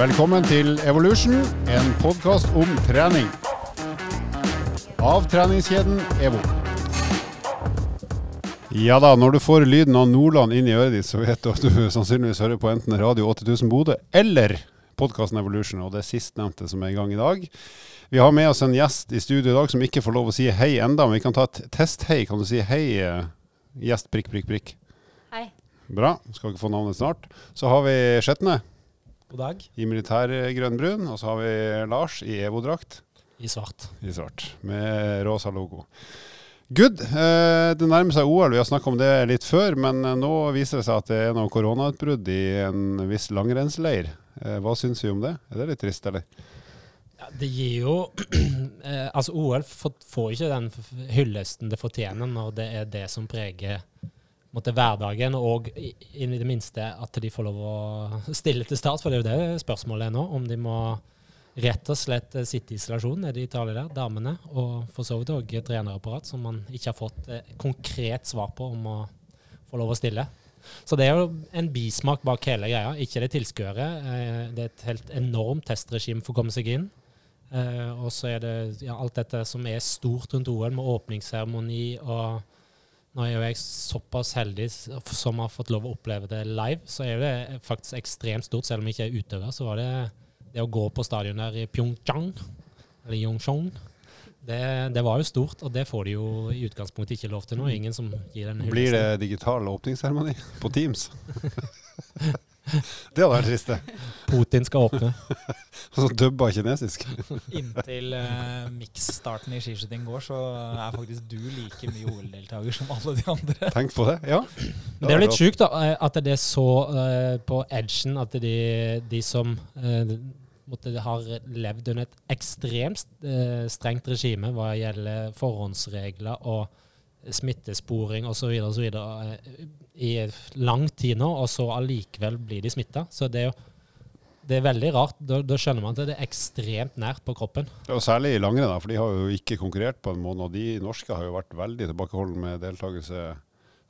Velkommen til Evolution, en podkast om trening. Av treningskjeden EVO. Ja da, når du får lyden av Nordland inn i øret ditt, så vet du at du sannsynligvis hører på enten Radio 8000 Bodø eller podkasten Evolution, og det sistnevnte som er i gang i dag. Vi har med oss en gjest i studio i dag som ikke får lov å si hei enda, men vi kan ta et testhei. Kan du si hei, eh, gjest prikk, prikk, prikk? Hei. Bra. Skal ikke få navnet snart. Så har vi Skjetne God dag. i militær grønnbrun. og så har vi Lars i EVO-drakt I svart. i svart, med rosa logo. Good. Eh, det nærmer seg OL. Vi har snakka om det litt før, men eh, nå viser det seg at det er noe koronautbrudd i en viss langrennsleir. Eh, hva syns vi om det? Er det litt trist, eller? Ja, det gir jo eh, Altså, OL får, ikke den hyllesten det fortjener når det er det som preger måtte, hverdagen, og i, i det minste at de får lov å stille til start. For det er jo det spørsmålet er nå, om de må rett og slett sitte i isolasjon nede i Italia der, damene, og for så vidt òg trenerapparat som man ikke har fått eh, konkret svar på om å få lov å stille. Så det er jo en bismak bak hele greia, ikke det tilskuere. Eh, det er et helt enormt testregime for å komme seg inn. Eh, og så er det ja, alt dette som er stort rundt OL, med åpningsseremoni og nå er jo jeg såpass heldig som har fått lov å oppleve det live, så er det faktisk ekstremt stort. Selv om jeg ikke er utøver, så var det det å gå på stadion der i Pyeongchang, eller Yongchong, det, det var jo stort, og det får de jo i utgangspunktet ikke lov til nå. Ingen som gir den Blir det digital åpningsseremoni på Teams? det hadde vært trist, det. Putin skal åpne. Og så dubba kinesisk. Inntil uh, mix-starten i skiskyting går, så er faktisk du like mye OL-deltaker som alle de andre. Tenk på det. Ja. Det, det er jo litt sjukt da, eh, at det er så uh, på edgen at de, de som uh, måtte, har levd under et ekstremt uh, strengt regime hva gjelder forhåndsregler og smittesporing osv. Uh, i lang tid nå, og så allikevel blir de smitta. Så det er jo det er veldig rart. Da, da skjønner man at det er ekstremt nært på kroppen. Og særlig i langrenn, for de har jo ikke konkurrert på en måned. Og de norske har jo vært veldig tilbakeholdne med deltakelse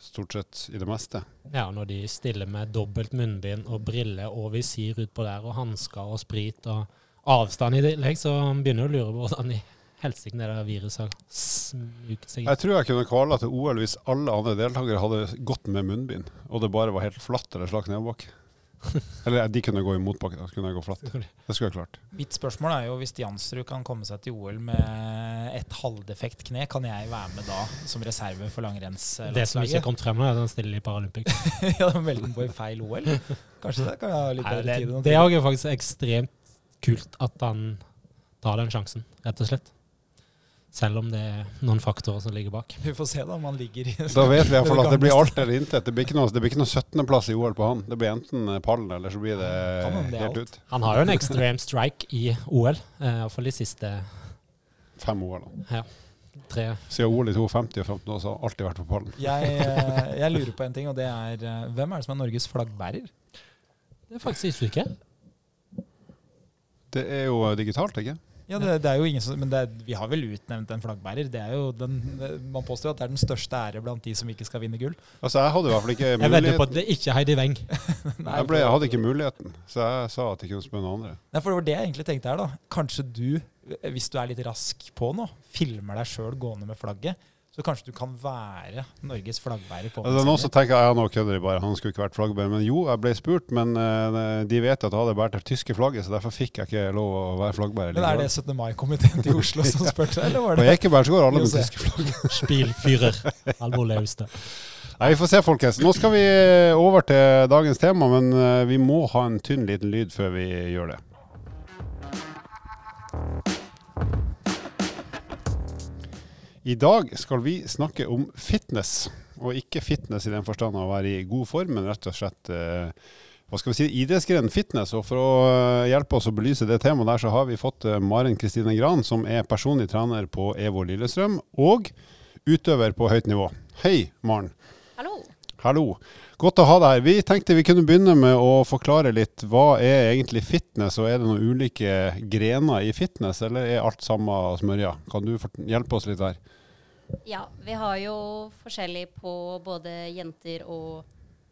stort sett i det meste. Ja, når de stiller med dobbelt munnbind og briller og visir utpå der, og hansker og sprit og avstand i tillegg, så begynner du å lure på hvordan i helsike det der viruset har smukt seg inn. Jeg tror jeg kunne kvala til OL hvis alle andre deltakere hadde gått med munnbind, og det bare var helt flatt eller slakk nedoverbakke. Eller de kunne gå i motbakke, da. Så kunne jeg gå flatt. Det skulle jeg klart. Mitt spørsmål er jo hvis Jansrud kan komme seg til OL med et halvdefekt kne, kan jeg være med da som reserve for langrennslaget? Det som ikke kom frem nå, er at han stiller i Paralympics. ja, da melder han på i feil OL. Kanskje det kan jeg ha litt Nei, bedre det, tid det er jo faktisk ekstremt kult at han tar den sjansen, rett og slett. Selv om det er noen faktorer som ligger bak. Vi får se da om han ligger i Da vet vi i hvert fall at det blir alt eller intet. Det blir ikke noe, det blir ikke noe 17.-plass i OL på han. Det blir enten pallen, eller så blir det Kan det helt ut. Han har jo en extreme strike i OL, eh, iallfall de siste Fem OL. da. tre Siden OL i 52 og 15 år, så har han alltid vært på pallen. Jeg, eh, jeg lurer på en ting, og det er eh, hvem er det som er Norges flaggbærer? Det er faktisk usikker. Det er jo digitalt, ikke? Ja, det, det er jo ingen som, Men det vi har vel utnevnt en flaggbærer. Det er jo den, man påstår at det er den største ære blant de som ikke skal vinne gull. Altså, jeg hadde i hvert fall ikke muligheten. Jeg vedder på at det ikke er Heidi Weng. Jeg, ble, jeg hadde ikke muligheten, så jeg sa at jeg kunne spørre noen andre. Nei, for det var det jeg egentlig tenkte her, da. Kanskje du, hvis du er litt rask på nå, filmer deg sjøl gående med flagget. Så kanskje du kan være Norges flaggbærer på Altså, Det er noen som tenker ja, nå kødder de bare, han skulle ikke vært flaggbærer. Men jo, jeg ble spurt, men uh, de vet at jeg hadde båret det tyske flagget, så derfor fikk jeg ikke lov å være flaggbærer. Men er det 17. mai-komiteen til Oslo som spurte, eller var På det Ekeberg så går alle med tyske flagg. Spielfyrer. Alvor Laustad. Nei, Vi får se, folkens. Nå skal vi over til dagens tema, men eh, vi må ha en tynn liten lyd før vi gjør det. I dag skal vi snakke om fitness, og ikke fitness i den forstand å være i god form, men rett og slett eh, hva skal vi si, idrettsgrenen fitness. Og for å eh, hjelpe oss å belyse det temaet der, så har vi fått eh, Maren Kristine Gran, som er personlig trener på EVO Lillestrøm, og utøver på høyt nivå. Hei, Maren. Hallo. Godt å ha deg her. Vi tenkte vi kunne begynne med å forklare litt hva er egentlig fitness, og er det noen ulike grener i fitness, eller er alt samme smørja? Kan du hjelpe oss litt der? Ja, vi har jo forskjellig på både jenter og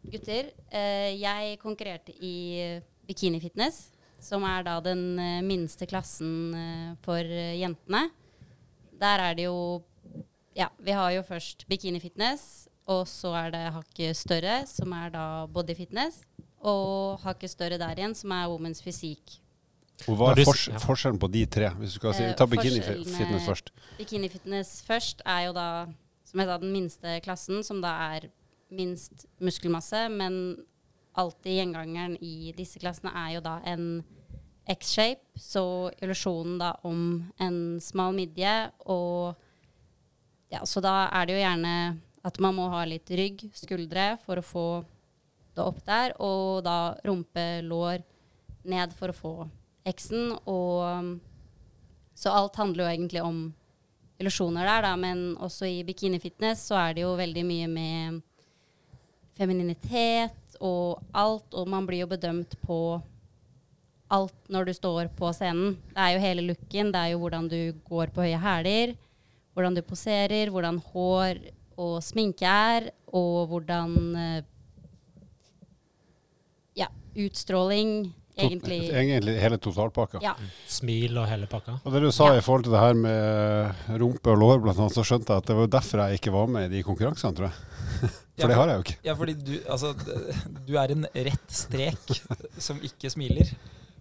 gutter. Eh, jeg konkurrerte i bikinifitness som er da den eh, minste klassen eh, for jentene. Der er det jo Ja, vi har jo først bikini fitness, og så er det hakket større, som er da body fitness. Og hakket større der igjen, som er women's fysikk. Og hva er fors forskjellen på de tre? Hvis du skal si, Eh, ta bikini-fitness først. Bikini fitness først er jo da, som jeg sa, den minste klassen, som da er minst muskelmasse, men alltid gjengangeren i disse klassene er jo da en X-shape, så illusjonen da om en smal midje, og ja, så da er det jo gjerne at man må ha litt rygg, skuldre, for å få det opp der, og da rumpe, lår ned for å få X-en, og så alt handler jo egentlig om illusjoner der, da, men også i bikinifitness så er det jo veldig mye med femininitet og alt, og man blir jo bedømt på alt når du står på scenen. Det er jo hele looken, det er jo hvordan du går på høye hæler, hvordan du poserer, hvordan hår og sminke er, og hvordan eh, Ja, utstråling, egentlig. Egentlig hele totalpakka. Ja. Smil og hele pakka. Og det du sa Ja. i forhold til det her med rumpe og lår, blant annet, så skjønte jeg at det var derfor jeg ikke var med i de konkurransene, tror jeg. For det har jeg jo ikke. Ja, fordi du, altså, du er en rett strek som ikke smiler.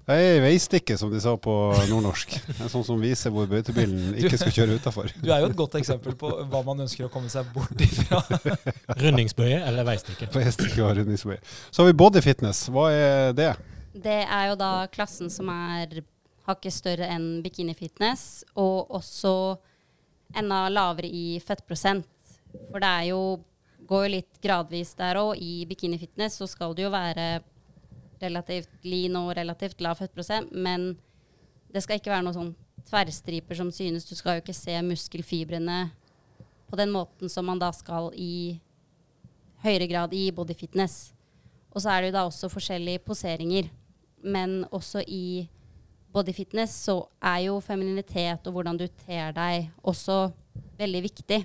Ei veistikke, som de sa på nordnorsk. En sånn som viser hvor bøytebilen ikke skal kjøre utafor. Du er jo et godt eksempel på hva man ønsker å komme seg bort ifra. Rundingsbøye eller veistikke. Veistikke og rundingsbøye. Så har vi body fitness. Hva er det? Det er jo da klassen som er hakket større enn bikinifitness, og også enda lavere i fettprosent. For det er jo, går jo litt gradvis der òg. I bikinifitness så skal det jo være relativt lean og relativt lav fettprosent, men det skal ikke være noe sånn tverrstriper som synes. Du skal jo ikke se muskelfibrene på den måten som man da skal i høyere grad i body fitness. Og så er det jo da også forskjellige poseringer. Men også i body fitness så er jo femininitet og hvordan du ter deg også veldig viktig.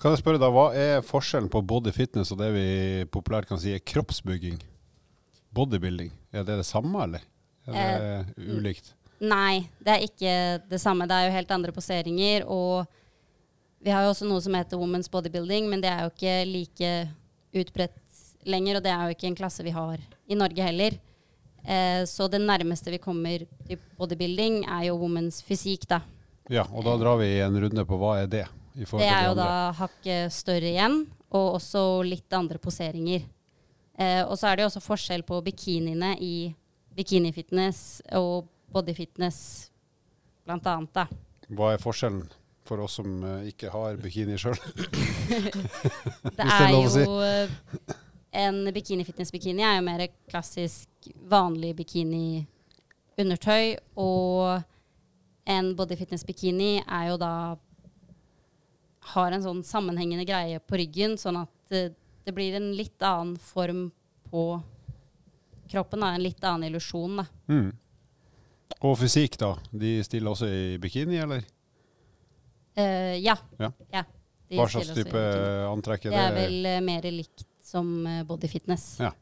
Kan jeg spørre da, Hva er forskjellen på body fitness og det vi populært kan si er kroppsbygging? Bodybuilding. Er det det samme, eller? Er det ulikt? Nei, det er ikke det samme. Det er jo helt andre poseringer. Og vi har jo også noe som heter women's bodybuilding, men det er jo ikke like utbredt lenger. Og det er jo ikke en klasse vi har i Norge heller. Eh, så det nærmeste vi kommer til bodybuilding, er jo women's fysikk, da. Ja, og da drar vi en runde på hva er det? Det er jo da hakket større igjen, og også litt andre poseringer. Eh, og så er det jo også forskjell på bikiniene i bikinifitness og bodyfitness, blant annet. da. Hva er forskjellen for oss som eh, ikke har bikini sjøl? Det er jo eh, En bikini-fitness-bikini er jo mer klassisk vanlig bikini-undertøy. Og en body-fitness-bikini er jo da Har en sånn sammenhengende greie på ryggen, sånn at eh, det blir en litt annen form på kroppen. Da, en litt annen illusjon. da. Mm. Og fysikk, da. De stiller også i bikini, eller? Eh, ja. Ja. ja. Hva slags type antrekk er Det er vel uh, mer likt som uh, body-fitness. Ja.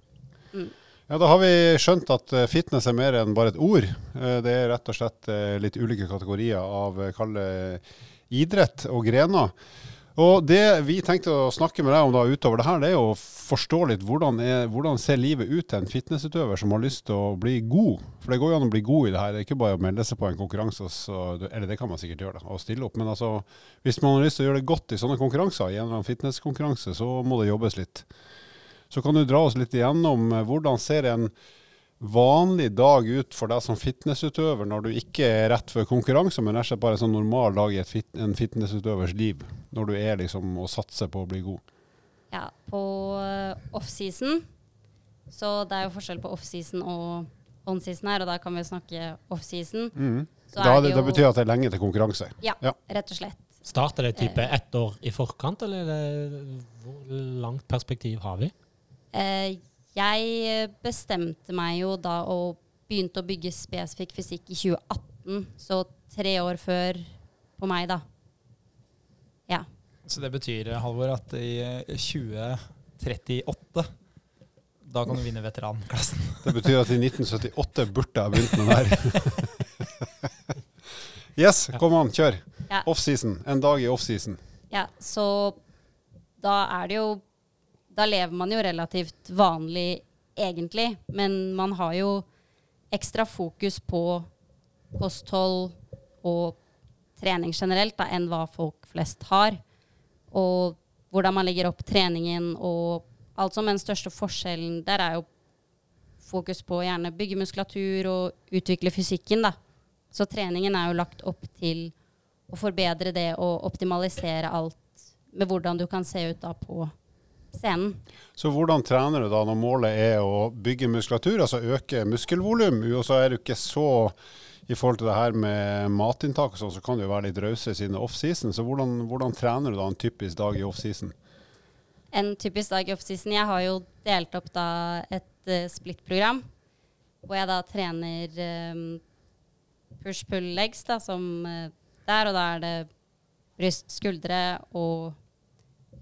Ja, Da har vi skjønt at eh, fitness er mer enn bare et ord. Det er rett og slett litt ulike kategorier av eh, kall idrett og grener. Og det vi tenkte å snakke med deg om da utover det her, det er å forstå litt hvordan, er, hvordan ser livet ut til en fitnessutøver som har lyst til å bli god. For det går jo an å bli god i det her. Det er ikke bare å melde seg på en konkurranse, så, eller det kan man sikkert gjøre, og stille opp. Men altså, hvis man har lyst til å gjøre det godt i sånne konkurranser, i en eller annen fitnesskonkurranse, så må det jobbes litt. Så kan du dra oss litt igjennom eh, hvordan ser en vanlig dag ut for deg som fitnessutøver når du ikke er rett før konkurranse, men rett og slett bare en sånn normal dag i et fit en fitnessutøvers liv, når du er liksom og satser på å bli god. Ja, på offseason. off-season Så det er jo forskjell på off-season og on-season her, og da kan vi snakke off-season. Da, er det, det det betyr at det er lenge til konkurranse. Ja, Ja. rett og slett. Starter det type ett år i forkant, eller er det, hvor langt perspektiv har vi? Eh, jeg bestemte meg jo da og begynte å bygge spesifikk fysikk i 2018, så tre år før på meg, da. Ja. Så det betyr, Halvor, at i eh, 2038 Da kan du vinne veteranklassen. Det betyr at i 1978 burde jeg ha begynt med det her. yes, kom an, kjør. Ja. Offseason. En dag i offseason. Ja, så da er det jo Da lever man jo relativt vanlig egentlig, men man har jo ekstra fokus på kosthold og trening generelt da, enn hva folk flest har. Og hvordan man legger opp treningen og alt som den største forskjellen der er jo fokus på å gjerne bygge muskulatur og utvikle fysikken, da. Så treningen er jo lagt opp til å forbedre det og optimalisere alt med hvordan du kan se ut da på scenen. Så hvordan trener du da når målet er å bygge muskulatur, altså øke muskelvolum? Og så er du ikke så i forhold til det her med matinntak og sånn, så kan det jo være litt rausere siden offseason. Så hvordan, hvordan trener du da en typisk dag i offseason? En typisk dag i offseason Jeg har jo delt opp da et uh, split-program, hvor jeg da trener um, push-pull-legs, da, som uh, der, og da er det bryst, skuldre og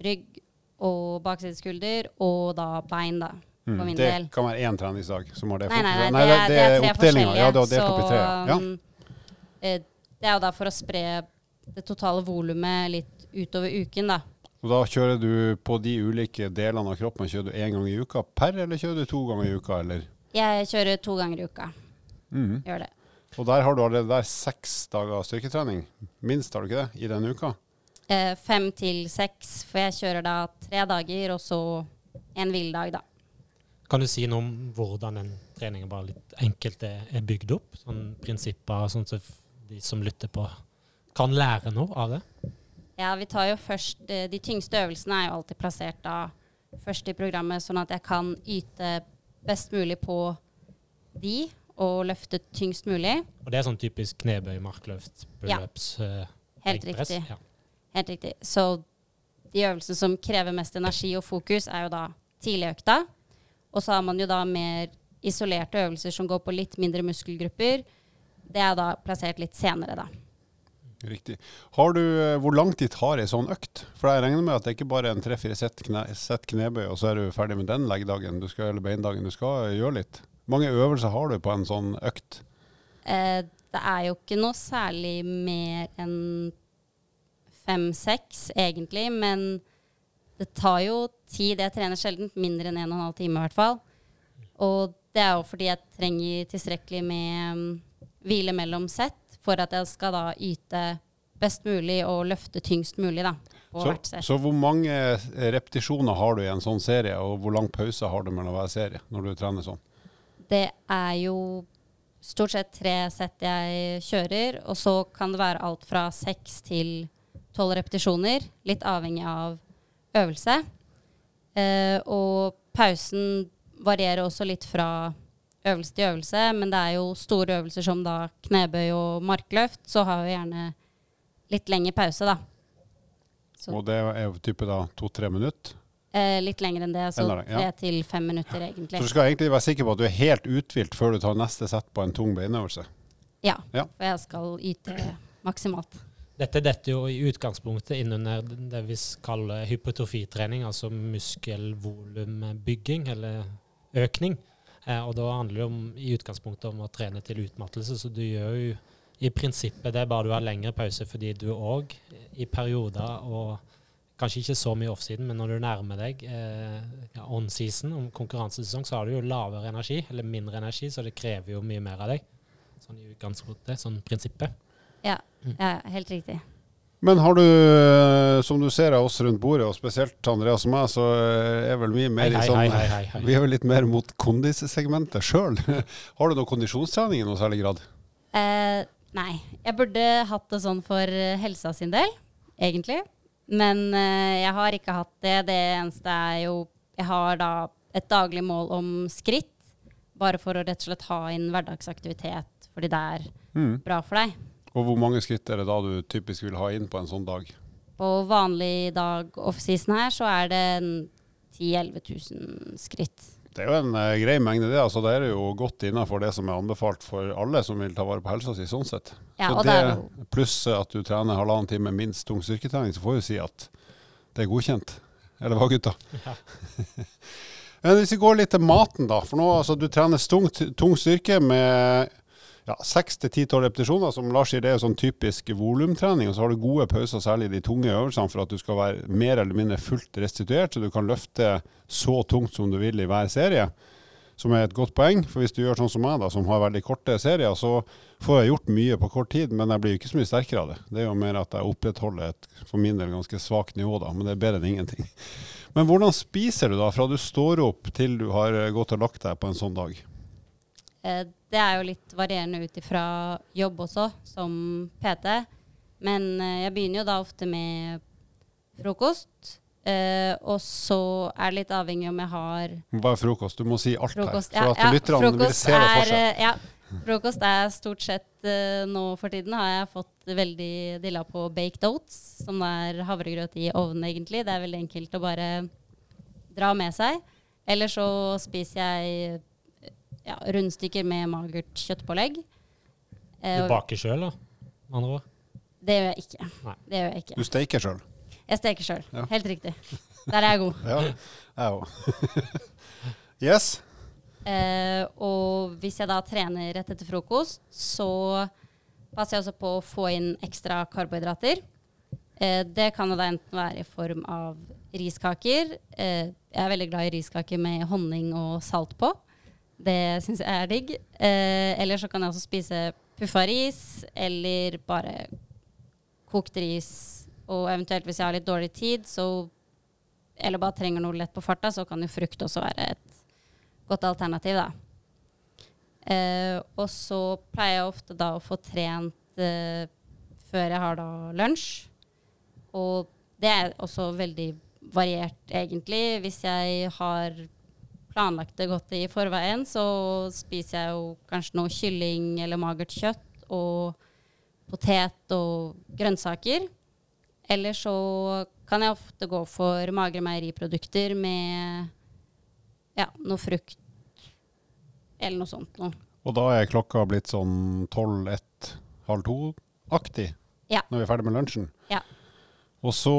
rygg og baksideskulder, og da bein, da, for min Mm. det del. kan være én treningsdag som har det Nei, nei, nei, det, er, det er tre oppdelinga. forskjellige. Ja, du har delt opp i tre. så, Ja. um, eh, det er jo da for å spre det totale volumet litt utover uken, da. Og da kjører du på de ulike delene av kroppen kjører du én gang i uka per, eller kjører du to ganger i uka, eller? Jeg kjører to ganger i uka. Mm. Gjør det. Og der har du allerede der seks dager styrketrening. Minst, har du ikke det, i denne uka? Eh, fem til seks, for jeg kjører da tre dager, og så en hviledag, da. Kan du si noe om hvordan den treningen bare litt enkelt er, er bygd opp? Sånn prinsipper, sånn at de som lytter på, kan lære noe av det? Ja, vi tar jo først eh, De tyngste øvelsene er jo alltid plassert da først i programmet, sånn at jeg kan yte best mulig på de, og løfte tyngst mulig. Og det er sånn typisk knebøy, markløft, bullups, ja. Helt benkpress. riktig. Ja. Helt riktig. Så de øvelsene som krever mest energi og fokus, er jo da tidligøkta. Og så har man jo da mer isolerte øvelser som går på litt mindre muskelgrupper. Det er da plassert litt senere, da. Riktig. Har du, eh, hvor lang tid tar ei sånn økt? For jeg regner med at det ikke bare er en tre-fire sett, kne, sett knebøy, og så er du ferdig med den leggdagen du skal, eller beindagen. Du skal gjøre litt. Hvor mange øvelser har du på en sånn økt? Eh, det er jo ikke noe særlig mer enn fem-seks, egentlig. Men det tar jo tid. Jeg trener sjelden mindre enn en og en halv time, i hvert fall. Og det er jo fordi jeg trenger tilstrekkelig med mm, hvile mellom sett for at jeg skal da yte best mulig og løfte tyngst mulig da, Så, så hvor mange repetisjoner har du i en sånn serie, og hvor lang pause har du mellom hver serie når du trener sånn? Det er jo stort sett tre sett jeg kjører, og så kan det være alt fra seks til tolv repetisjoner, litt avhengig av øvelse. Eh, og pausen varierer også litt fra øvelse til øvelse, men det er jo store øvelser som da knebøy og markløft, så har vi gjerne litt lengre pause, da. Så, Og det er jo type da to-tre minutter. eh, litt lenger enn det, så Eller, ja. tre til fem minutter Så egentlig. du skal egentlig være sikker på at du er helt uthvilt før du tar neste sett på en tung beinøvelse. Ja, Ja. for jeg skal yte maksimalt. Dette detter jo i utgangspunktet innunder det vi kaller hypotrofitrening, altså muskelvolumbygging eller økning. Eh, og da handler det om, i utgangspunktet om å trene til utmattelse, så du gjør jo i prinsippet det bare du har lengre pause fordi du òg i perioder og kanskje ikke så mye offsiden, men når du nærmer deg eh, on-season, om konkurransesesong, så har du jo lavere energi, eller mindre energi, så det krever jo mye mer av deg. Sånn i utgangspunktet, sånn prinsippet. Ja, Mm. ja helt riktig. Men har du, eh, som du ser av oss rundt bordet, og spesielt Andreas og meg, så eh, er vel vi mer i Hei, sånn hei, hei, hei, hei. Vi er vel litt mer mot kondissegmentet sjøl. Har du noe kondisjonstrening i noe særlig grad? Eh, nei, jeg burde hatt det sånn for eh, helsa sin del, egentlig. Men eh, jeg har ikke hatt det. Det eneste er jo Jeg har da et daglig mål om skritt, bare for å rett og slett ha inn hverdagsaktivitet, fordi det er Mm. bra for deg. Og hvor mange skritt er det da du typisk vil ha inn på en sånn dag? På vanlig dag off-season her, så er det 10 000-11 000 skritt. Det er jo en eh, grei mengde, det. altså Da er det jo godt innafor det som er anbefalt for alle som vil ta vare på helsa si, sånn sett. Ja, så og det, det pluss at du trener halvannen time minst tung styrketrening, så får vi si at det er godkjent. Eller hva, gutta? Ja. Men hvis vi går litt til maten, da. For nå, altså, du trener tung, tung styrke med ja, seks til ti-tolv repetisjoner. Som Lars sier, det er sånn typisk volumtrening. Og så har du gode pauser, særlig de tunge øvelsene, for at du skal være mer eller mindre fullt restituert, så du kan løfte så tungt som du vil i hver serie. Som er et godt poeng. For hvis du gjør sånn som meg, da, som har veldig korte serier, så får jeg gjort mye på kort tid, men jeg blir ikke så mye sterkere av det. Det er jo mer at jeg opprettholder et for min del ganske svakt nivå, da. Men det er bedre enn ingenting. Men hvordan spiser du da, fra du står opp til du har gått og lagt deg på en sånn dag? Eh, det er jo litt varierende ut ifra jobb også, som PT. Men eh, jeg begynner jo da ofte med frokost. Uh, og så er det litt avhengig om jeg har Hva er frokost? Du må si alt frokost. her. For Ja, at ja, lytterne vil frokost se det for seg. ja, frokost er stort sett uh, nå for tiden har jeg fått veldig dilla på baked oats, som er havregrøt i ovnen egentlig. Det er veldig enkelt å bare dra med seg. Eller så spiser jeg ja, rundstykker med magert kjøttpålegg. Eh, Du baker sjøl, da? Med andre ord. det gjør jeg ikke. Nei. Det gjør jeg ikke. Du steker sjøl? Jeg steker sjøl. Ja. Helt riktig. Der er jeg god. Ja, jeg òg. yes. Eh, og hvis jeg da trener rett etter frokost, så passer jeg også på å få inn ekstra karbohydrater. Eh, det kan jo da enten være i form av riskaker. Eh, jeg er veldig glad i riskaker med honning og salt på. Det syns jeg er digg. Eh, eller så kan jeg også spise puffa ris, eller bare kokt ris. Og eventuelt hvis jeg har litt dårlig tid, så eller bare trenger noe lett på farta, så kan jo frukt også være et godt alternativ, da. Eh, og så pleier jeg ofte da å få trent eh, før jeg har da lunsj. Og det er også veldig variert, egentlig. Hvis jeg har planlagt det godt i forveien, så spiser jeg jo kanskje noe kylling eller magert kjøtt og potet og grønnsaker. Eller så kan jeg ofte gå for magre meieriprodukter med ja, noe frukt eller noe sånt noe. Og da er klokka blitt sånn tolv, ett, halv to-aktig Ja. når vi er ferdig med lunsjen. Ja. Og så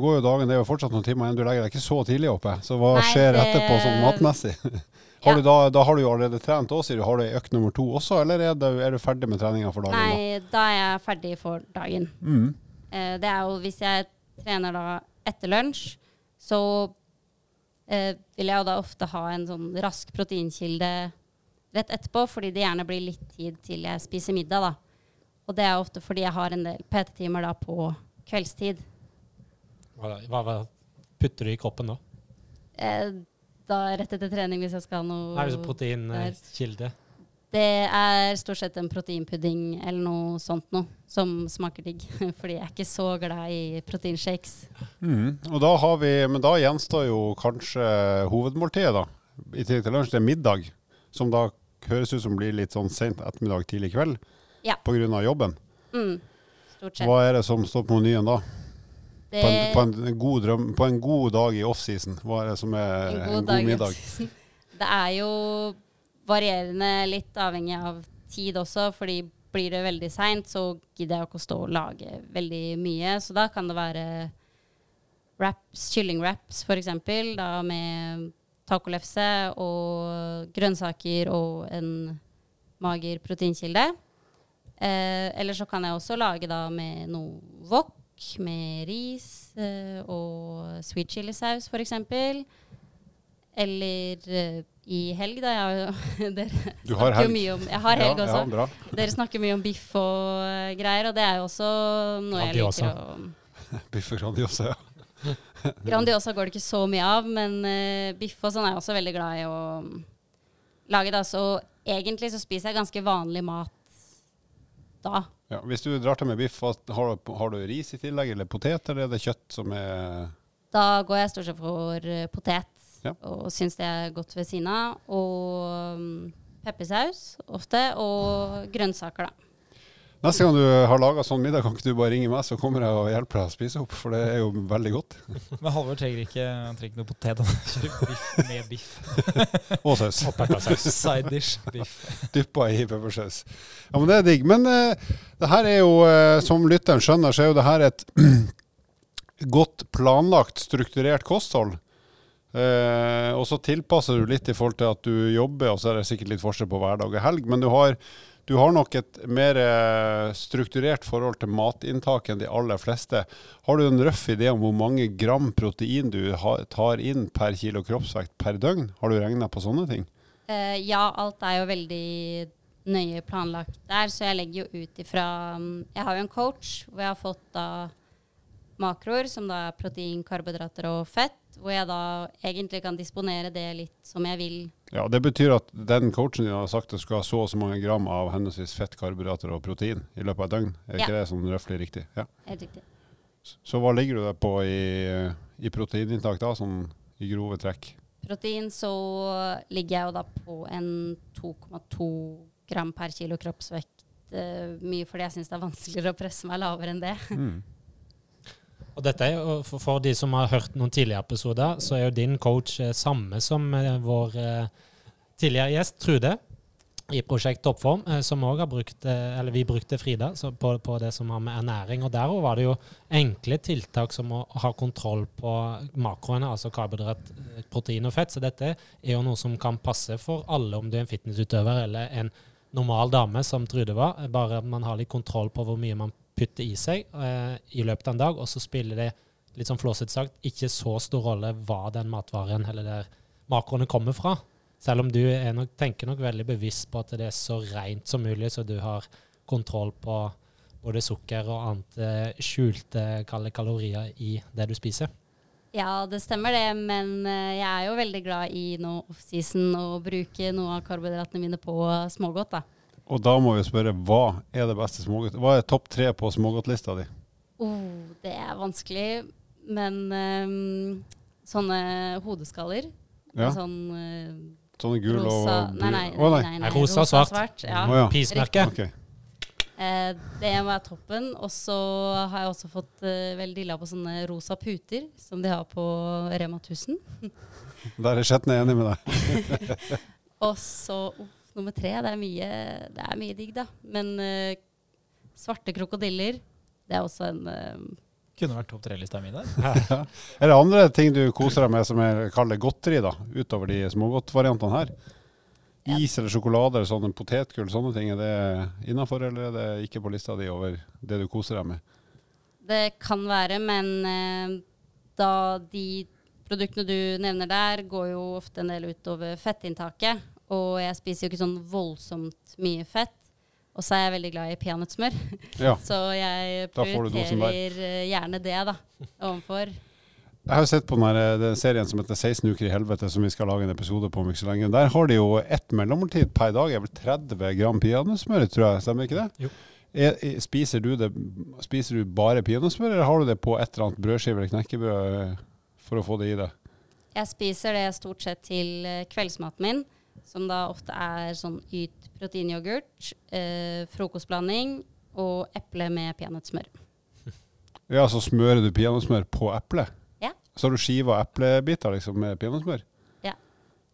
går jo dagen, det er jo fortsatt noen timer igjen, du legger deg ikke så tidlig oppe. Så hva Nei, skjer det- etterpå sånn matmessig? Ja. Du da, da har du jo allerede trent òg, sier du. Har du ei økt nummer to også, eller er, det, er du ferdig med treninga for dagen? da? Nei, da er jeg ferdig for dagen. Mm. Eh, det er jo hvis jeg trener da etter lunsj, så eh, vil jeg jo da ofte ha en sånn rask proteinkilde rett etterpå, fordi det gjerne blir litt tid til jeg spiser middag, da. Og det er ofte fordi jeg har en del PT-timer da på kveldstid. Hva, hva, putter du i kroppen da? Eh, da rett etter trening hvis jeg skal ha noe Er det proteinkilde? Det er stort sett en proteinpudding eller noe sånt noe som smaker digg. Fordi jeg er ikke så glad i proteinshakes. Mm. Og da har vi, men da gjenstår jo kanskje hovedmåltidet, da. I tillegg til lunsj, det er middag. Som da høres ut som blir litt sånn sent ettermiddag, tidlig kveld. Ja. På grunn av jobben. Mm, stort sett. Hva er det som står på menyen da? På en, på en, god, drøm, på en god dag i offseason, hva er det som er en god, en god middag? Det er jo varierende, litt avhengig av tid også, fordi blir det veldig seint, så gidder jeg ikke å stå og lage veldig mye. Så da kan det være wraps, kyllingwraps f.eks., da med tacolefse og grønnsaker og en mager proteinkilde. Eh, eller så kan jeg også lage da med noe wok, med ris eh, og sweet chili-saus f.eks. Eller eh, i helg, da. Jeg, dere Du har helg. mye om Jeg har helg ja, også. Ja, bra. Dere snakker mye om biff og eh, greier, og det er jo også noe jeg liker å Biff og Grandiosa, ja. Grandiosa går det ikke så mye av, men eh, biff og sånn er jeg også veldig glad i å mm, lage. da. Så egentlig så spiser jeg ganske vanlig mat da. Ja. Hvis du drar til med biff, har du, har du ris i tillegg, eller potet, eller er det kjøtt som er Da går jeg stort sett for eh, potet, Ja. og syns det er godt ved siden av. Og mm, peppersaus ofte, og grønnsaker, da. Neste gang du har laga sånn middag, kan ikke du bare ringe meg, så kommer jeg og hjelper deg å spise opp, for det er jo veldig godt. Men Halvor trenger ikke han trenger noe potet. Han kjører biff med biff. Og saus. Side dish biff. Dyppa i peppersaus. Ja, men det er digg. Men uh, det her er jo, uh, som lytteren skjønner, så er jo det her et godt planlagt, strukturert kosthold. Uh, og så tilpasser du litt i forhold til at du jobber, og så er det sikkert litt forskjell på hverdag og helg. Men du har, du har nok et mer eh, strukturert forhold til matinntak enn de aller fleste. Har du en røff idé om hvor mange gram protein du tar inn per kilo kroppsvekt per døgn? Har du regna på sånne ting? Eh, ja, alt er jo veldig nøye planlagt der, så jeg legger jo ut ifra mm, Jeg har jo en coach hvor jeg har fått da makroer, som da er protein, karbohydrater og fett, hvor jeg da egentlig kan disponere det litt som jeg vil. Ja, Det betyr at den coachen din har sagt at du skal ha så og så mange gram av henholdsvis fett, karbohydrater og protein i løpet av et døgn. Er Ja. ikke det sånn røftlig riktig? Ja. Helt riktig. Så hva ligger du der på i, i proteininntak da, sånn i grove trekk? Protein så ligger jeg jo da på en 2,2 gram per kilo kroppsvekt. eh, mye fordi jeg syns det er vanskeligere å presse meg lavere enn det. Mm. Og dette er jo, for, for de som har hørt noen tidligere episoder, så er jo din coach eh, samme som eh, vår eh, tidligere gjest, Trude, i Prosjekt Toppform, som òg har brukt Eller vi brukte Frida på, på det som har med ernæring. Og der òg var det jo enkle tiltak som å ha kontroll på makroene, altså karbohydrat, protein og fett. Så dette er jo noe som kan passe for alle, om du er en fitnessutøver eller en normal dame, som Trude var. Bare man har litt kontroll på hvor mye man putter i seg eh, i løpet av en dag, og så spiller det litt sånn flåsete sagt ikke så stor rolle hva den matvaren eller der makroene kommer fra. Selv om du nok, tenker nok veldig bevisst på at det er så rent som mulig, så du har kontroll på både sukker og annet eh, skjulte kalorier i det du spiser. Ja, det stemmer det, men eh, jeg er jo veldig glad i nå offseason å bruke noe av karbohydratene mine på smågodt. da. Og da må vi spørre, hva er det beste smågodt? Hva er topp tre på smågodtlista di? Oh, det er vanskelig, men um, sånne hodeskaller Ja, sånn uh, sånne gul og. Nei, nei, Å, nei, nei, Nei, rosa og svart. ja. oh, ja. Pismerke. Okay. Ok. Eh, det må være toppen. Og så har jeg også fått uh, veldig illa på sånne rosa puter som de har på Rema 1000. Der er Skjetne enig med deg. Og så uff, nummer tre. Det er mye, det er mye digg, da. Men uh, svarte krokodiller, det er også en uh, Kunne vært topp tre-lista mi der. Er det andre ting du koser deg med som er kall godteri, da, utover de smågodtvariantene her? Is eller sjokolade eller sånne potetgull, sånne ting, er det innafor, eller er det ikke på lista di over det du koser deg med? Det kan være, men eh, da de produktene du nevner der, går jo ofte en del utover fettinntaket. Og jeg spiser jo ikke sånn voldsomt mye fett. Og så er jeg veldig glad i peanøttsmør. Ja. Så jeg prioriterer eh, gjerne det, da, ovenfor. Jeg har jo sett på den, her, den serien som heter 16 uker i helvete, som vi skal lage en episode på om ikke så lenge. Der har de jo ett mellommåltid per dag, er vel 30 gram peanøttsmør, tror jeg. Stemmer ikke det? Jo. Er, er- spiser, du det, spiser du bare peanøttsmør, eller har du det på et eller annet brødskive eller knekkebrød eh, for å få det i deg? Jeg spiser det stort sett til eh, kveldsmaten min, som da ofte er sånn yt proteinyoghurt, eh, frokostblanding og eple med peanøttsmør. Ja, så smører du peanøttsmør på eplet? Ja. Så har du skiva eplebiter liksom, med peanøttsmør?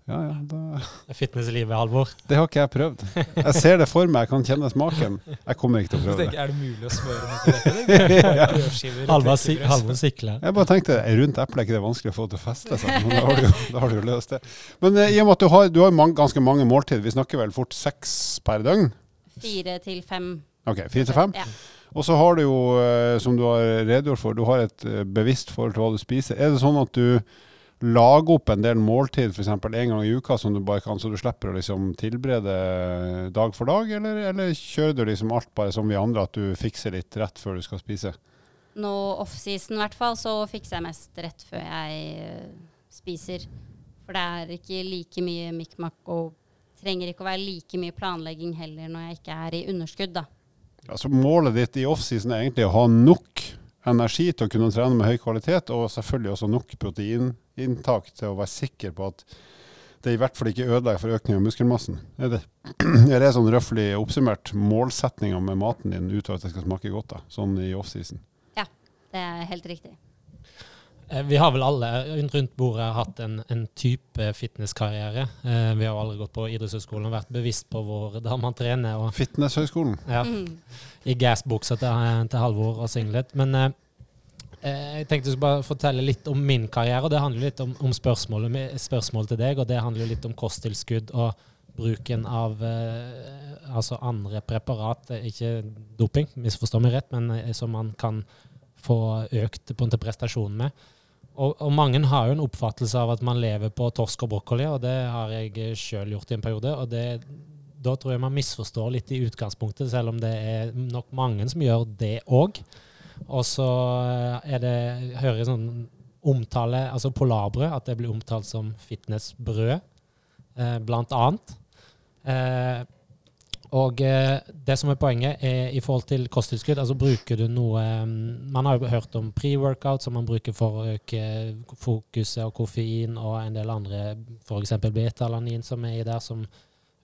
Ja. Ja, da, Fitnesslivet, Halvor. Det har ikke jeg prøvd. Jeg ser det for meg, jeg kan kjenne smaken. Jeg kommer ikke til å prøve tenker, det. er det mulig å smøre noe på dette? Halvor si- sikler. Jeg bare tenkte, rundt eplet er ikke det vanskelig å få til å feste seg, men da har du da har du jo løst det. Men eh, i og med at du har, du har mange, ganske mange måltid, vi snakker vel fort seks per døgn? Fire til fem. Ok, fire til fem? Ja. Og så har du jo, eh, som du har redegjort for, du har et eh, bevisst forhold til hva du spiser. Er det sånn at du lager opp en del måltid f.eks. en gang i uka som du bare kan, så du slipper å liksom tilberede dag for dag, eller, eller kjører du liksom alt bare som vi andre, at du fikser litt rett før du skal spise? Nå offseason i hvert fall, så fikser jeg mest rett før jeg eh, spiser. For det er ikke like mye mikmak og trenger ikke å være like mye planlegging heller når jeg ikke er i underskudd, da. Altså Målet ditt i offseason er egentlig å ha nok energi til å kunne trene med høy kvalitet, og selvfølgelig også nok proteininntak til å være sikker på at det i hvert fall ikke ødelegger for økning av muskelmassen. Er det, er det sånn røftlig oppsummert målsettinga med maten din utover at det skal smake godt, da, sånn i offseason? Det er helt riktig. Eh, Vi har vel alle rundt bordet hatt en, en type fitnesskarriere. Eh, Vi har jo aldri gått på idrettshøyskolen og vært bevisst på hvordan man trener. Fitnesshøyskolen? Ja, Mm. I gassbuksa til, til Halvor og singlet. Men Eh, Jeg tenkte jeg skulle bare fortelle litt om min karriere. og Det handler litt om, om spørsmål til deg, og det handler litt om kosttilskudd og bruken av eh, altså andre preparat. eh, Ikke doping, misforstå meg rett, men eh, som man kan få økt på en prestasjon med. Og, og mange har jo en oppfattelse av at man lever på torsk og brokkoli, og det har jeg sjøl gjort i en periode. og det da tror jeg man misforstår litt i utgangspunktet, selv om det er nok mange som gjør det òg. Og så er det, hører jeg sånn omtale, altså polarbrød, at det blir omtalt som fitnessbrød, eh, blant annet. Eh, og eh, det som er poenget er i forhold til kosttilskudd, altså bruker du noe eh, Man har jo hørt om pre-workout som man bruker for å øke fokuset og koffein og en del andre, f.eks. betalanin som er i der, som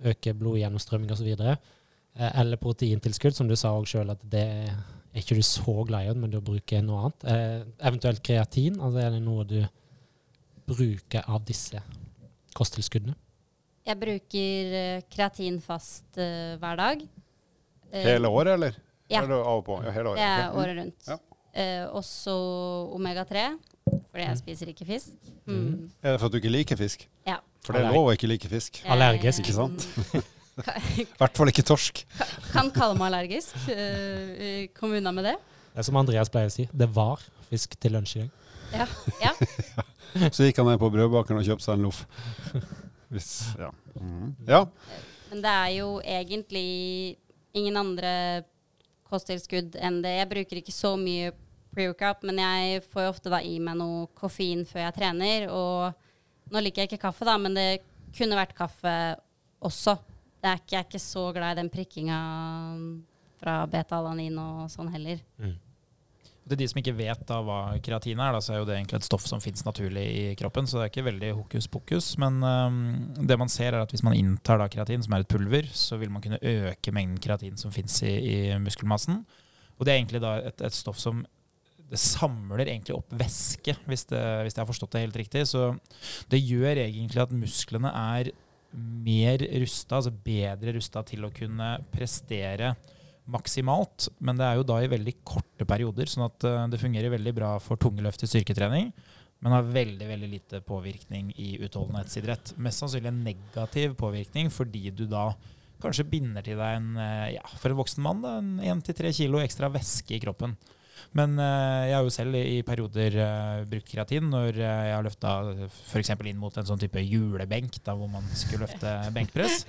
øker blodgjennomstrømming osv. Eh, eller proteintilskudd, som du sa òg sjøl, at det er ikke du så glad i, men du bruker noe annet. Eh, eventuelt kreatin. altså Er det noe du bruker av disse kosttilskuddene? Jeg bruker eh, kreatin fast uh, hver dag. Uh, Hele året, eller? Ja. Eller av og på? Ja, hele året. Det er okay. året rundt. Ja. Uh, også omega-3, fordi jeg spiser ikke fisk. Mm. Er det for at du ikke liker fisk? Ja. For det er lov å ikke like fisk. Allergisk. Ikke sant? I hvert fall ikke torsk. kan kalle meg allergisk. Eh, Kom unna med det. Det er som Andreas pleier å si, det var fisk til lunsj i dag. Ja. ja. Så gikk han ned på brødbakeren og kjøpte seg en loff. Hvis, ja. Mhm. ja. Men det er jo egentlig ingen andre kosttilskudd enn det. Jeg bruker ikke så mye pre-workout, men jeg får jo ofte da i meg noe koffein før jeg trener. Og nå liker jeg ikke kaffe, da, men det kunne vært kaffe også. Det er ikke, jeg er ikke så glad i den prikkinga fra beta-alanin og sånn heller. Til de som ikke vet da hva kreatin er, da, så er jo det egentlig et stoff som finnes naturlig i kroppen. Så det er ikke veldig hokus pokus. Men um, det man ser er at hvis man inntar da kreatin, som er et pulver, så vil man kunne øke mengden kreatin som finnes i, i muskelmassen. Og det er egentlig da et, et stoff som det samler egentlig opp væske, hvis, det, hvis jeg har forstått det helt riktig. Så det gjør egentlig at musklene er mer rusta, altså bedre rusta til å kunne prestere maksimalt, men det er jo da i veldig korte perioder, sånn at eh, det fungerer veldig bra for tunge løft i styrketrening, men har veldig veldig lite påvirkning i utholdenhetsidrett. Mest sannsynlig en negativ påvirkning, fordi du da kanskje binder til deg en, eh, ja, for en voksen mann, én en 1-3 kilo ekstra væske i kroppen. Men eh, jeg har jo selv i perioder eh, brukt kreatin når eh, jeg har løfta f.eks. inn mot en sånn type julebenk, da hvor man skulle løfte benkpress.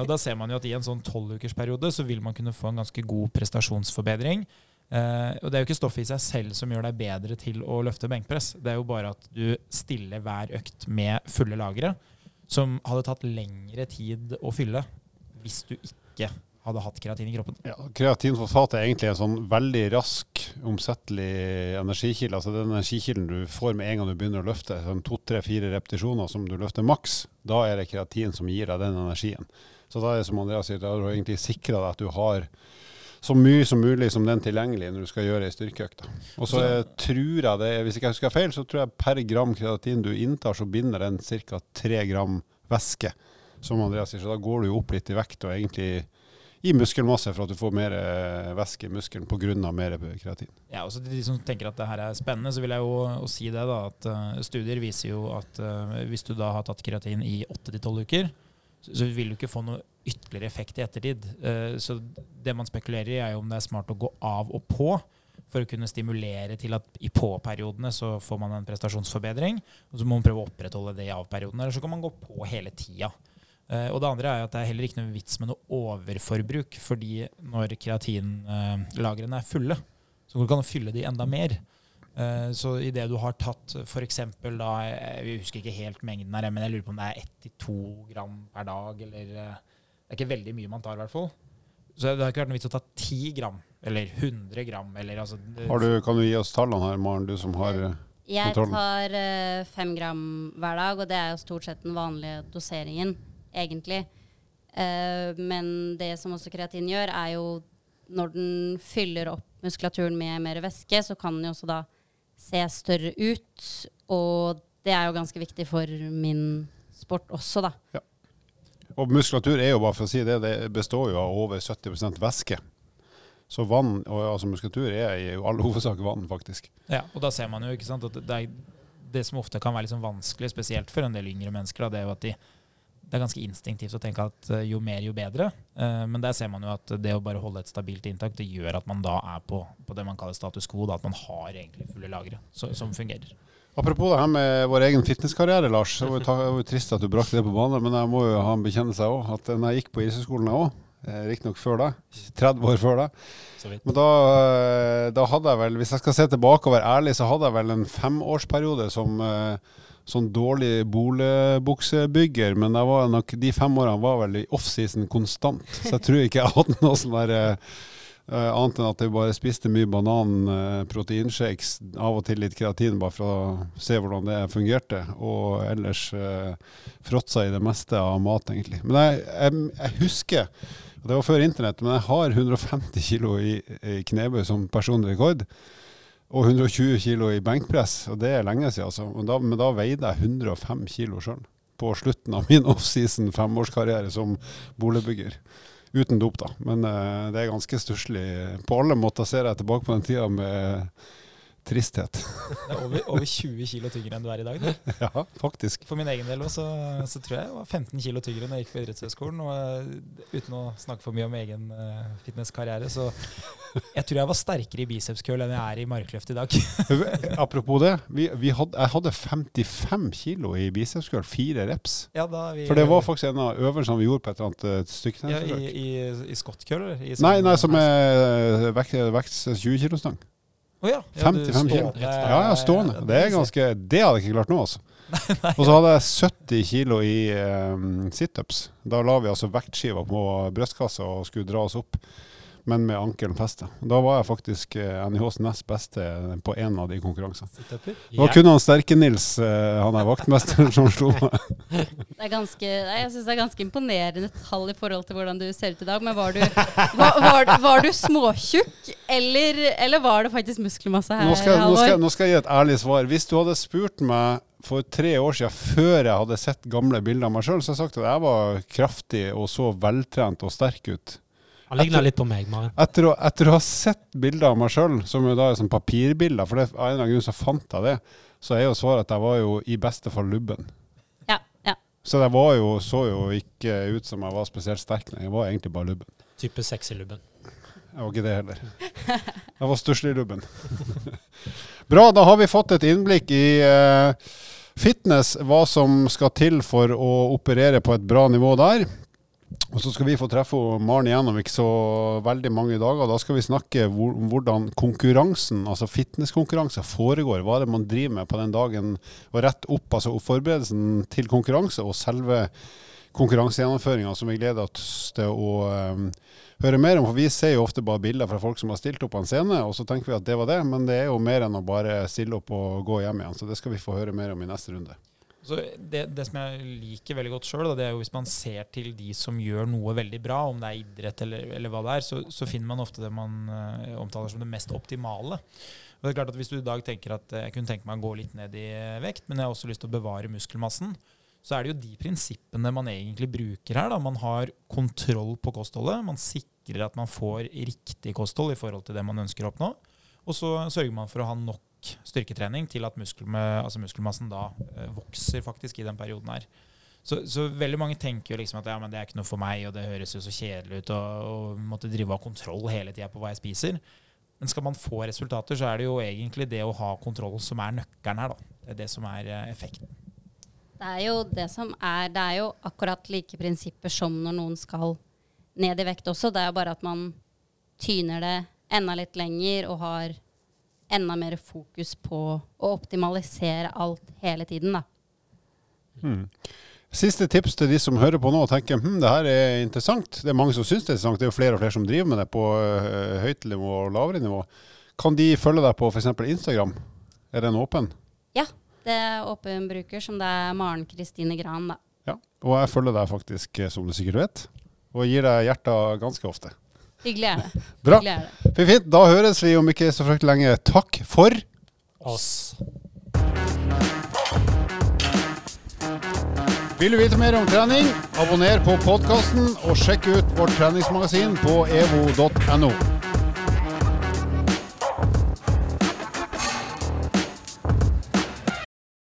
Og da ser man jo at i en sånn tolvukersperiode så vil man kunne få en ganske god prestasjonsforbedring. Uh, og det er jo ikke stoffet i seg selv som gjør deg bedre til å løfte benkpress. Det er jo bare at du stiller hver økt med fulle lagre, som hadde tatt lengre tid å fylle hvis du ikke hadde hatt kreatin i kroppen. Ja, Kreatinfosfat er egentlig en sånn veldig rask, omsettelig energikilde. Altså den energikilden du får med en gang du begynner å løfte, sånn to, tre, fire repetisjoner som du løfter maks, da er det kreatin som gir deg den energien. Så da er det som Andreas sier, da har du egentlig sikra deg at du har så mye som mulig som den tilgjengelig når du skal gjøre ei styrkeøkt. Og så tror jeg det, hvis ikke jeg husker feil, så tror jeg per gram kreatin du inntar, så binder den ca. tre gram væske, som Andreas sier. Så da går du jo opp litt i vekt og egentlig i muskelmasse for at du får mer eh, væske i muskelen pga. mer kreatin. Ja, og de som tenker at det her er spennende, så vil jeg jo si det da, at eh, studier viser jo at eh, hvis du da har tatt kreatin i 8-12 uker, så, vil du ikke få noe ytterligere effekt i ettertid. Så det man spekulerer i er jo om det er smart å gå av og på for å kunne stimulere til at i på-periodene så får man en prestasjonsforbedring, og så må man prøve å opprettholde det i av-periodene. eller så kan man gå på hele tida. Eh, og det andre er at det er heller ikke noe vits med noe overforbruk, fordi når kreatinlagrene er fulle, så går det ikke an å fylle de enda mer. Eh, så idet du har tatt f.eks. da Jeg jeg husker ikke helt mengden her, men jeg lurer på om det er 1-2 gram per dag, eller eh, Det er ikke veldig mye man tar, i hvert fall. Så det har ikke vært noe vits å ta 10 gram, eller 100 gram, eller altså Har du, kan du gi oss tallene her, Maren, du som har kontrollen Jeg tar eh, fem gram hver dag, og det er jo stort sett den vanlige doseringen, egentlig. Eh, men det som også kreatin gjør, er jo når den fyller opp muskulaturen med mer væske, så kan den jo også da se større ut. Og det er jo ganske viktig for min sport også, da. Og muskulatur er jo, bare for å si det, det består jo av over 70% væske. Så vann, og altså muskulatur, er i all hovedsak vann, faktisk. Ja, og da ser man jo ikke sant, at det, er, det som ofte kan være liksom vanskelig, spesielt for en del yngre mennesker, da, det er jo at de, det er ganske instinktivt å tenke at eh, jo mer, jo bedre. Eh, men der ser man jo at det å bare holde et stabilt inntak, det gjør at man da er på, på det man kaller status quo. Da, at man har egentlig fulle lagre så, som fungerer. Apropos det her med vår egen fitnesskarriere, Lars. Det var jo, ta- det var jo trist at du brakte det på banen, men jeg må jo ha en bekjennelse òg. At når jeg gikk på idrettshøyskolen òg, riktignok før deg, 30 år før deg, men da, eh, da hadde jeg vel, hvis jeg skal se tilbake og være ærlig, så hadde jeg vel en femårsperiode som eh, sånn dårlig boligbuksebygger, men nok, de fem årene var vel i offseason konstant. Så jeg tror ikke jeg hadde noe sånn der eh, Annet enn at jeg bare spiste mye banan, uh, proteinshakes, av og til litt kreatin, bare for å se hvordan det fungerte. Og ellers uh, fråtsa i det meste av mat, egentlig. Men jeg, jeg, jeg husker Det var før internett, men jeg har 150 kilo i, i knebøy som personlig rekord. Og 120 kilo i benkpress, og det er lenge siden. Altså. Da, men da veide jeg 105 kilo sjøl. På slutten av min offseason femårskarriere som boligbygger. Uten dop, da. Men uh, det er ganske stusslig. På alle måter ser jeg tilbake på den tida med tristhet. Det er over, over 20 kilo tyngre enn du er i dag. Du. ja, faktisk. For min egen del også, så tror jeg jeg var 15 kilo tyngre når jeg gikk på idrettshøyskolen. Og eh, uten å snakke for mye om egen uh, fitnesskarriere, så jeg tror jeg var sterkere i bicepskøl enn jeg er i markløft i dag. Apropos det. Vi, vi hadde, jeg hadde 55 kilo i bicepskøl, fire reps. Ja, vi, For det var faktisk en av øvelsene vi gjorde på et eller annet stykke. ja, i, i, i skottkøll, Nei, nei, som er vekt, vekt 20 kilo stang. Ja. ja, 55 kilo. Ja, ja, stående. Det er ganske Det hadde jeg ikke klart nå, altså. Og så hadde jeg 70 kilo i um, situps. Da la vi altså vektskiva på brystkassa og skulle dra oss opp, men med ankelen festa. Da var jeg faktisk uh, NIHs nest beste på en av de konkurransene. Det var kun han Sterke-Nils, uh, han er vaktmesteren, som slo meg. Det er ganske, jeg synes det er ganske imponerende tall i forhold til hvordan du ser ut i dag. Men var du, var, var, var du småtjukk, eller, eller var det faktisk muskelmasse her? Nå skal, nå, skal, nå skal jeg gi et ærlig svar. Hvis du hadde spurt meg for tre år siden, før jeg hadde sett gamle bilder av meg sjøl, så har jeg sagt at jeg var kraftig og så veltrent og sterk ut. Han ligner litt på meg, Maren. Etter å, etter å ha sett bilder av meg sjøl, som jo da er sånn papirbilder, for det, av en eller annen grunn så fant jeg det, så er jo svaret at jeg var jo i beste fall lubben. Ja, ja. Så jeg var jo, så jo ikke ut som jeg var spesielt sterk, nei. Jeg var egentlig bare lubben. Type sexy-lubben. Jeg var ikke det heller. Jeg var stusslig-lubben. Bra, da har vi fått et innblikk i uh, fitness, hva som skal til for å operere på et bra nivå der. Og så skal vi få treffe Maren igjen om ikke så veldig mange dager. Da skal vi snakke om hvordan konkurransen, altså fitnesskonkurranser, foregår. Hva er det man driver med på den dagen. Og rett opp, altså forberedelsen til konkurranse og selve konkurransegjennomføringa, som vi gleder oss til å um, høre mer om. For vi ser jo ofte bare bilder fra folk som har stilt opp på en scene, og så tenker vi at det var det. Men det er jo mer enn å bare stille opp og gå hjem igjen. Så det skal vi få høre mer om i neste runde. Det, det som jeg liker veldig godt sjøl, er jo hvis man ser til de som gjør noe veldig bra, om det er idrett eller, eller hva det er, så, så finner man ofte det man uh, omtaler som det mest optimale. Og det er klart at Hvis du i dag tenker at eh, jeg kunne tenke meg å gå litt ned i eh, vekt, men jeg har også lyst til å bevare muskelmassen, så er det jo de prinsippene man egentlig bruker her. Da. Man har kontroll på kostholdet. Man sikrer at man får riktig kosthold i forhold til det man ønsker å oppnå. Og så sørger man for å ha nok styrketrening til at muskel altså muskelmassen da eh, vokser faktisk i den perioden her. Så, så veldig mange tenker jo liksom at ja, men det er ikke noe for meg, og det høres jo så kjedelig ut å måtte drive av kontroll hele tida på hva jeg spiser. Men skal man få resultater, så er det jo egentlig det å ha kontroll som er nøkkelen her. da. Det er det som er eh, effekten. Det er jo det som er Det er jo akkurat like prinsipper som når noen skal ned i vekt også. Det er jo bare at man tyner det enda litt lenger og har enda mer fokus på å optimalisere alt hele tiden, da. Hmm. Siste tips til de som hører på nå og tenker hm, det her er interessant. Det er mange som syns det er interessant. Det er jo flere og flere som driver med det på uh, høyt nivå og lavere nivå. Kan de følge deg på f.eks. Instagram? Er den åpen? Ja, det er åpen bruker, som det er Maren Kristine Gran, da. Ja. Og jeg følger deg faktisk, eh, som du sikkert vet. Og gir deg hjerter ganske ofte. Hyggelig er det. Bra. Hyggelig er det. Fint, fint. Da høres vi om ikke så fryktelig lenge. Takk for Oss. Vil du vite mer om trening, abonner på podkasten og sjekk ut vårt treningsmagasin på evo.no.